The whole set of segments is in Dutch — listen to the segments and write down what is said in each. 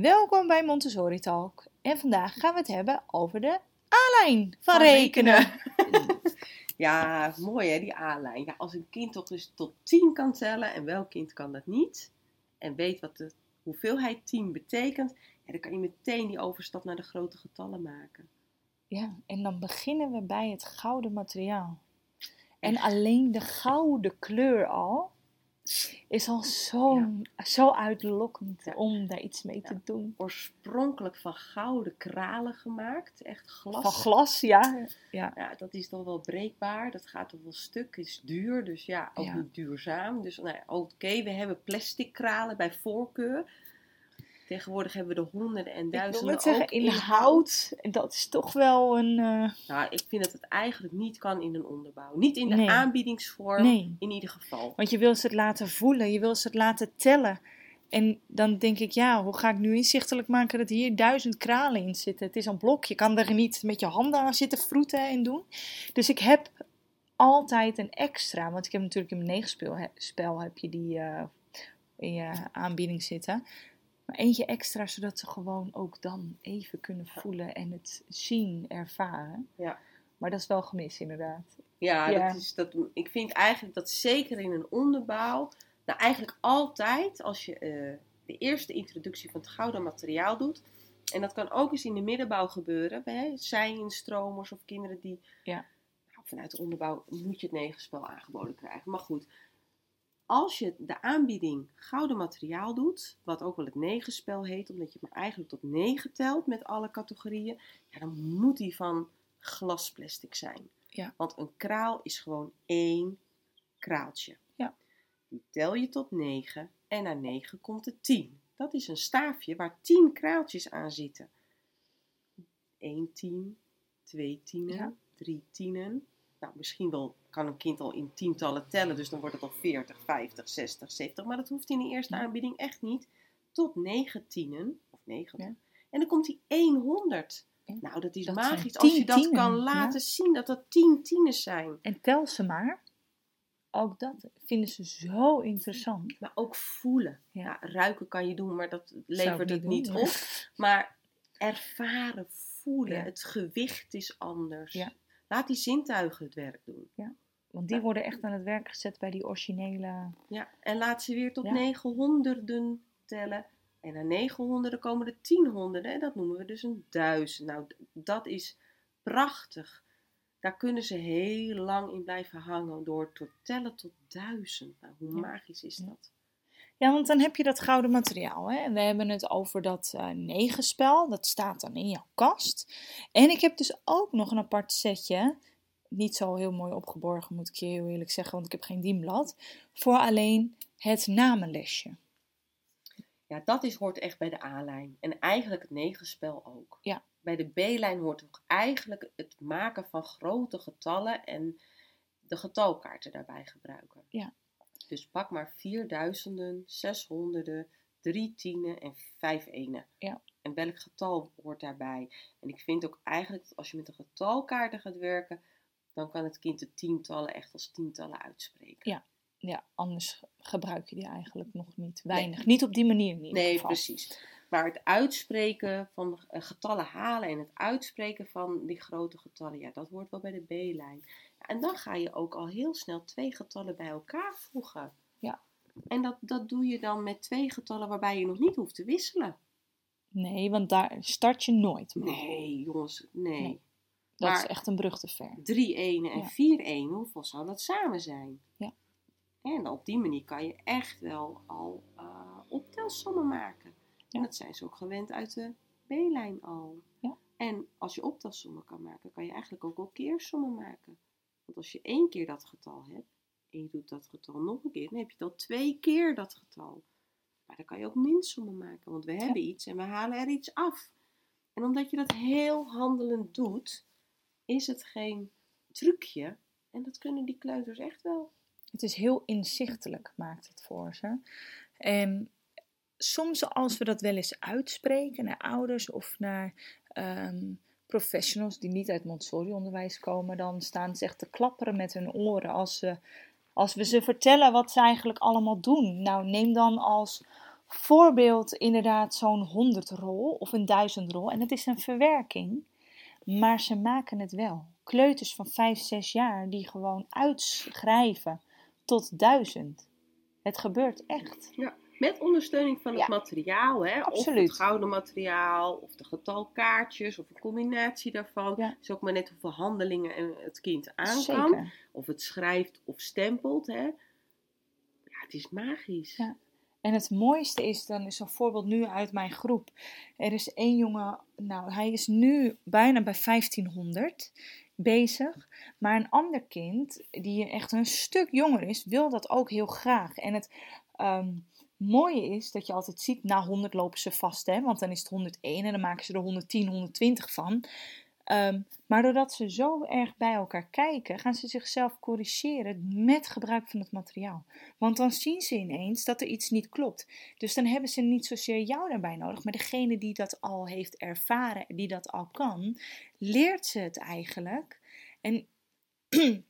Welkom bij Montessori Talk. En vandaag gaan we het hebben over de A-lijn van, Van rekenen. Ja, mooi hè, die A-lijn. Ja, als een kind toch dus tot 10 kan tellen en welk kind kan dat niet, en weet wat de hoeveelheid 10 betekent, ja, dan kan je meteen die overstap naar de grote getallen maken. Ja, en dan beginnen we bij het gouden materiaal. En alleen de gouden kleur al is al zo, zo uitlokkend Ja. om daar iets mee te doen. Oorspronkelijk van gouden kralen gemaakt, echt glas. Van glas, ja. ja. Dat is toch wel breekbaar. Dat gaat toch wel stuk. is duur, dus ja, ook niet duurzaam. Dus nou ja, oké, we hebben plastic kralen bij voorkeur. Tegenwoordig hebben we de honderden en Ik duizenden wil net zeggen, ook in hout, en dat is toch wel een... eh, Nou, ik vind dat het eigenlijk niet kan in een onderbouw. Niet in de Nee. aanbiedingsvorm, Nee. in ieder geval. Want je wil ze het laten voelen, je wil ze het laten tellen. En dan denk ik, ja, hoe ga ik nu inzichtelijk maken dat hier duizend kralen in zitten? Het is een blok, je kan er niet met je handen aan zitten vroeten en doen. Dus ik heb altijd een extra, want ik heb natuurlijk in mijn negenspel he- spel heb je die eh, in je aanbieding zitten. Maar eentje extra, zodat ze gewoon ook dan even kunnen voelen en het zien, ervaren. Ja. Maar dat is wel gemist inderdaad. Ja, Ja. Dat is, dat, ik vind eigenlijk dat zeker in een onderbouw, nou eigenlijk altijd als je eh, de eerste introductie van het gouden materiaal doet. En dat kan ook eens in de middenbouw gebeuren, bij zij-instromers of kinderen die Ja. nou, vanuit de onderbouw moet je het negenspel aangeboden krijgen. Maar goed, als je de aanbieding gouden materiaal doet, wat ook wel het negenspel heet, omdat je maar eigenlijk tot negen telt met alle categorieën, ja, dan moet die van glasplastic zijn. Ja. Want een kraal is gewoon één kraaltje. Ja. Die tel je tot 9 en na 9 komt er 10. Dat is een staafje waar 10 kraaltjes aan zitten. 1 tien, 2 tienen, Ja. 3 tienen. Nou, misschien wel kan een kind al in tientallen tellen, dus dan wordt het al 40, 50, 60, 70. Maar dat hoeft in de eerste aanbieding echt niet. Tot 9 tienen, of 9. Ja. En dan komt die 100. Ja. Nou, dat is Dat magisch als je 10 dat tienen, kan ja. laten zien, dat dat 10 tieners zijn. En tel ze maar. Ook dat vinden ze zo interessant. Maar ook voelen. Ja. Ja. ruiken kan je doen, maar dat levert het niet doen, op. Maar ervaren, voelen, Ja. het gewicht is anders. Laat die zintuigen het werk doen. Want die worden echt aan het werk gezet bij die originele. Ja. En laat ze weer tot Ja. 900 tellen. En na 900 komen er tienhonderden. En dat noemen we dus een duizend. Nou, dat is prachtig. Daar kunnen ze heel lang in blijven hangen door te tellen tot duizend. Nou, hoe Ja. magisch is dat? Ja, want dan heb je dat gouden materiaal. Hè? En we hebben het over dat eh negenspel. Dat staat dan in jouw kast. En ik heb dus ook nog een apart setje. Niet zo heel mooi opgeborgen, moet ik je heel eerlijk zeggen, want ik heb geen dienblad. Voor alleen het namenlesje. Ja, dat is, hoort echt bij de A-lijn. En eigenlijk het negenspel ook. Ja. Bij de B-lijn hoort ook eigenlijk het maken van grote getallen en de getalkaarten daarbij gebruiken. Ja. Dus pak maar vierduizenden, zeshonderden, drie tienen en vijf enen. Ja. En welk getal hoort daarbij? En ik vind ook eigenlijk dat als je met de getalkaarten gaat werken, dan kan het kind de tientallen echt als tientallen uitspreken. Ja, anders gebruik je die eigenlijk nog niet. Weinig. Niet op die manier in ieder Nee, geval. precies. Maar het uitspreken van eh, getallen halen en het uitspreken van die grote getallen, ja, dat hoort wel bij de B-lijn. Ja, en dan ga je ook al heel snel twee getallen bij elkaar voegen. Ja. En dat, dat doe je dan met twee getallen waarbij je nog niet hoeft te wisselen. Nee, want daar start je nooit mee. Nee, jongens, nee. Nee. Dat maar- is echt een brug te ver. Drie enen en Ja. vier enen, hoeveel zou dat samen zijn? Ja. En op die manier kan je echt wel al eh optelsommen maken. Ja. En dat zijn ze ook gewend uit de B-lijn al. Ja. En als je optelsommen kan maken, kan je eigenlijk ook wel keersommen maken. Want als je één keer dat getal hebt, en je doet dat getal nog een keer, dan heb je al twee keer dat getal. Maar dan kan je ook minsommen maken, want we hebben iets en we halen er iets af. En omdat je dat heel handelend doet, is het geen trucje. En dat kunnen die kleuters echt wel. Het is heel inzichtelijk, maakt het voor ze. En soms als we dat wel eens uitspreken naar ouders of naar ehm, professionals die niet uit Montessori-onderwijs komen, dan staan ze echt te klapperen met hun oren als, als we ze vertellen wat ze eigenlijk allemaal doen. Nou, neem dan als voorbeeld inderdaad zo'n 100 rol of een 1000 rol. En het is een verwerking, maar ze maken het wel. Kleuters van 5, 6 jaar die gewoon uitschrijven tot 1000. Het gebeurt echt. Ja, met ondersteuning van het Ja. materiaal, hè? Of Absoluut. het gouden materiaal, of de getalkaartjes, of een combinatie daarvan. Ja. Het is ook maar net hoeveel handelingen en het kind aan kan. Of het schrijft of stempelt, hè? Ja, het is magisch. Ja. En het mooiste is, dan is een voorbeeld nu uit mijn groep. Er is één jongen, nou hij is nu bijna bij 1500 bezig. Maar een ander kind, die echt een stuk jonger is, wil dat ook heel graag. En het ehm, mooie is dat je altijd ziet, na 100 lopen ze vast. Hè? Want dan is het 101 en dan maken ze er 110, 120 van. Ehm, maar doordat ze zo erg bij elkaar kijken, gaan ze zichzelf corrigeren met gebruik van het materiaal. Want dan zien ze ineens dat er iets niet klopt. Dus dan hebben ze niet zozeer jou daarbij nodig, maar degene die dat al heeft ervaren, die dat al kan, leert ze het eigenlijk. En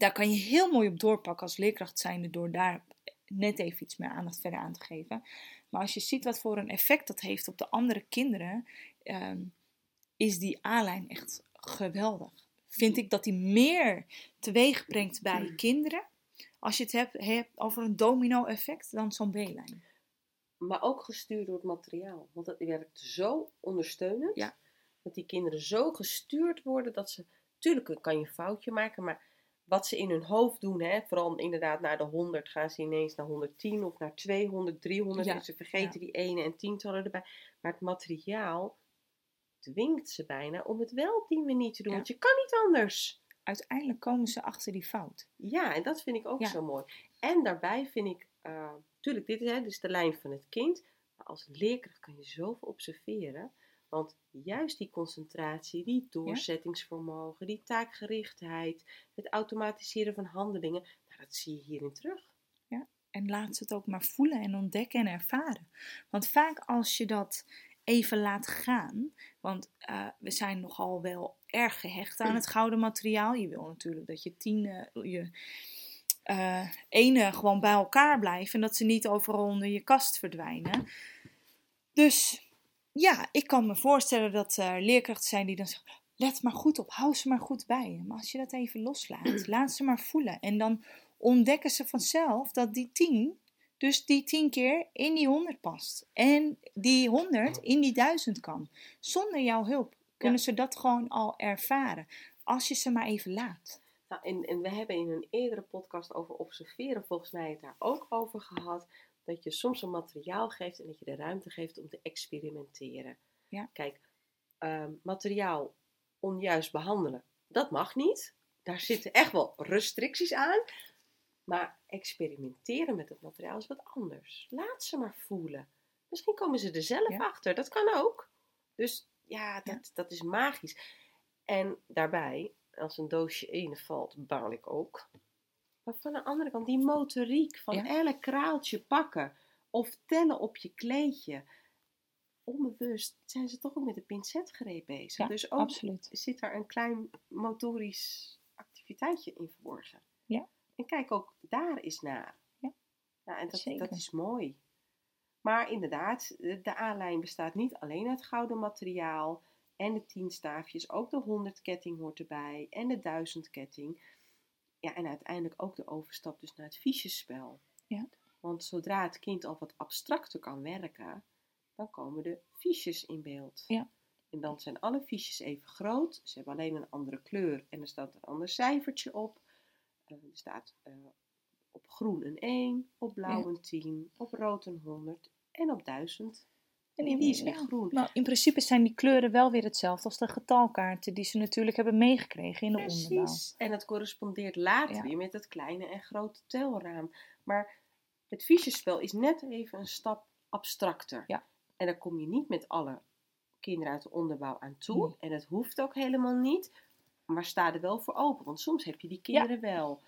daar kan je heel mooi op doorpakken als leerkracht zijnde door daar net even iets meer aandacht verder aan te geven. Maar als je ziet wat voor een effect dat heeft op de andere kinderen, ehm, is die A-lijn echt geweldig. Vind ik dat die meer teweeg brengt bij je kinderen, als je het hebt, hebt over een domino-effect, dan zo'n B-lijn. Maar ook gestuurd door het materiaal. Want het werkt zo ondersteunend. Ja. Dat die kinderen zo gestuurd worden dat ze... Tuurlijk kan je een foutje maken, maar wat ze in hun hoofd doen, hè, vooral inderdaad naar de 100 gaan ze ineens naar 110 of naar 200, 300 Ja, en ze vergeten die ene en tientallen erbij. Maar het materiaal dwingt ze bijna om het wel op die manier te doen, Ja. want je kan niet anders. Uiteindelijk komen ze achter die fout. Ja, en dat vind ik ook Ja. zo mooi. En daarbij vind ik, uh, tuurlijk, dit is, hè, dit is de lijn van het kind. Maar als leerkracht kan je zoveel observeren. Want juist die concentratie, die doorzettingsvermogen, die taakgerichtheid, het automatiseren van handelingen, nou, dat zie je hierin terug. En laat ze het ook maar voelen en ontdekken en ervaren. Want vaak als je dat even laat gaan, want eh, we zijn nogal wel erg gehecht aan het gouden materiaal. Je wil natuurlijk dat je tien, eh, je eh, ene gewoon bij elkaar blijven en dat ze niet overal onder je kast verdwijnen. Dus ja, ik kan me voorstellen dat er leerkrachten zijn die dan zeggen, let maar goed op, hou ze maar goed bij. Maar als je dat even loslaat, laat ze maar voelen. En dan ontdekken ze vanzelf dat die 10, dus die 10 keer in die 100 past. En die 100 in die 1000 kan. Zonder jouw hulp kunnen ze dat gewoon al ervaren. Als je ze maar even laat. Nou, en, en we hebben in een eerdere podcast over observeren, volgens mij het daar ook over gehad, dat je soms een materiaal geeft en dat je de ruimte geeft om te experimenteren. Ja. Kijk, ehm, materiaal onjuist behandelen, dat mag niet. Daar zitten echt wel restricties aan. Maar experimenteren met het materiaal is wat anders. Laat ze maar voelen. Misschien komen ze er zelf Ja. achter. Dat kan ook. Dus ja, dat, dat is magisch. En daarbij, als een doosje ene valt, baal ik ook. Maar van de andere kant, die motoriek van Ja. elk kraaltje pakken of tellen op je kleedje. Onbewust zijn ze toch ook met de pincetgreep bezig. Ja, dus ook Absoluut. zit daar een klein motorisch activiteitje in verborgen. Ja. En kijk ook daar eens naar. Ja, ja en dat, dat is mooi. Maar inderdaad, de de A-lijn bestaat niet alleen uit gouden materiaal en de tien staafjes. Ook de 100 ketting hoort erbij en de 1000 ketting. Ja, en uiteindelijk ook de overstap dus naar het fichespel. Ja. Want zodra het kind al wat abstracter kan werken, dan komen de fiches in beeld. Ja. En dan zijn alle fiches even groot. Ze hebben alleen een andere kleur en er staat een ander cijfertje op. Eh, er staat eh, op groen een 1, op blauw een 10, op rood een 100 en op 1000. En in- die is weer groen. Maar in principe zijn die kleuren wel weer hetzelfde als de getalkaarten die ze natuurlijk hebben meegekregen in de onderbouw. Precies. En het correspondeert later Ja. weer met het kleine en grote telraam. Maar het fichespel is net even een stap abstracter. Ja. En daar kom je niet met alle kinderen uit de onderbouw aan toe. Nee. En het hoeft ook helemaal niet. Maar sta er wel voor open. Want soms heb je die kinderen wel.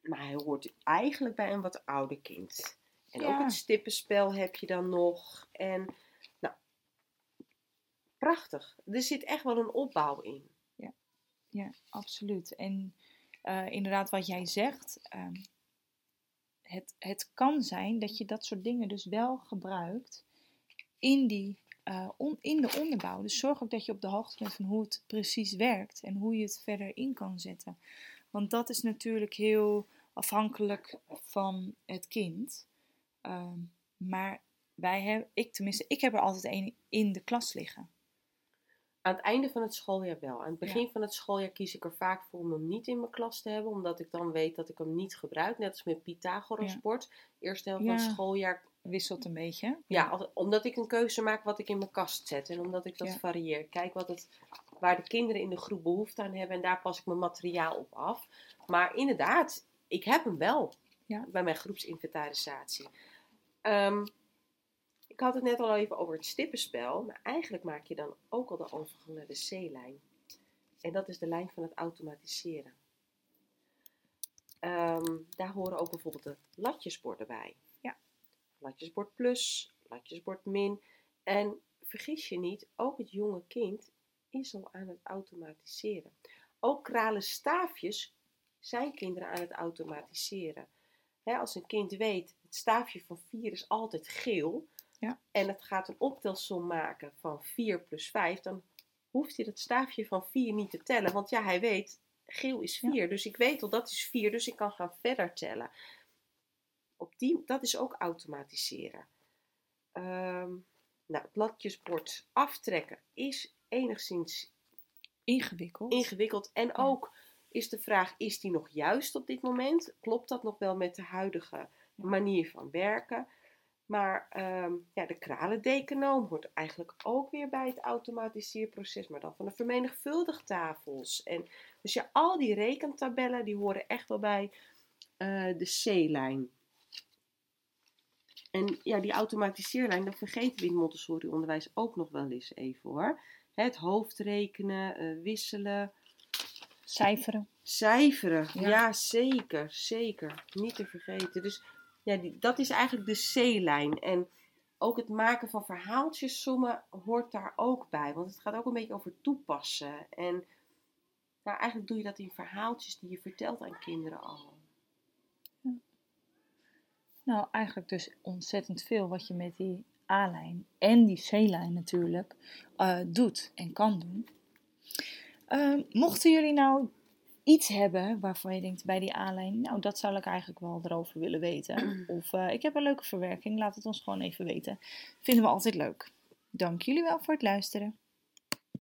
Maar hij hoort eigenlijk bij een wat ouder kind. En ook Ja. het stippenspel heb je dan nog. En nou, prachtig. Er zit echt wel een opbouw in. Ja, absoluut. En eh, inderdaad, wat jij zegt, ehm, het, het kan zijn dat je dat soort dingen dus wel gebruikt in, die, eh, on, in de onderbouw. Dus zorg ook dat je op de hoogte bent van hoe het precies werkt en hoe je het verder in kan zetten. Want dat is natuurlijk heel afhankelijk van het kind. Ehm, maar wij hebben, ik tenminste, ik heb er altijd een in de klas liggen. Aan het einde van het schooljaar wel. Aan het begin van het schooljaar kies ik er vaak voor om hem niet in mijn klas te hebben, omdat ik dan weet dat ik hem niet gebruik. Net als met Pythagoras Ja. Eerste helft Ja. van het schooljaar. Wisselt een beetje. Ja, omdat ik een keuze maak wat ik in mijn kast zet en omdat ik dat Ja. varieer. Kijk wat het, waar de kinderen in de groep behoefte aan hebben en daar pas ik mijn materiaal op af. Maar inderdaad, ik heb hem wel Ja. bij mijn groepsinventarisatie. Ehm, ik had het net al even over het stippenspel, maar eigenlijk maak je dan ook al de overgang naar de C-lijn. En dat is de lijn van het automatiseren. Ehm, daar horen ook bijvoorbeeld de latjesborden bij. Latjesbord plus, latjesbord min. En vergis je niet, ook het jonge kind is al aan het automatiseren. Ook kralen staafjes zijn kinderen aan het automatiseren. Als een kind weet, het staafje van 4 is altijd geel. Ja. En het gaat een optelsom maken van 4 plus 5. Dan hoeft hij dat staafje van 4 niet te tellen. Want ja, hij weet, geel is Ja. 4. Dus ik weet al, dat is 4. Dus ik kan gaan verder tellen. Op die, dat is ook automatiseren. Ehm, nou, het latjesbord aftrekken is enigszins Ingewikkeld. ingewikkeld. En Ja. ook is de vraag, is die nog juist op dit moment? Klopt dat nog wel met de huidige manier van werken? Maar ehm, ja, de kralendecanoom hoort eigenlijk ook weer bij het automatiseerproces, maar dan van de vermenigvuldigtafels. En dus ja, al die rekentabellen die horen echt wel bij eh, de C-lijn. En ja, die automatiseerlijn, dat vergeten we in het Montessori-onderwijs ook nog wel eens even hoor. Het hoofdrekenen, eh, wisselen, Cijferen. cijferen. Ja. Ja. zeker, zeker. Niet te vergeten. Dus ja, die, dat is eigenlijk de C-lijn. En ook het maken van verhaaltjes sommen hoort daar ook bij. Want het gaat ook een beetje over toepassen. En nou, eigenlijk doe je dat in verhaaltjes die je vertelt aan kinderen al. Nou, eigenlijk dus ontzettend veel wat je met die A-lijn en die C-lijn natuurlijk eh, doet en kan doen. Ehm, mochten jullie nou iets hebben waarvan je denkt bij die A-lijn, nou dat zou ik eigenlijk wel erover willen weten. Of eh, ik heb een leuke verwerking, laat het ons gewoon even weten. Vinden we altijd leuk. Dank jullie wel voor het luisteren.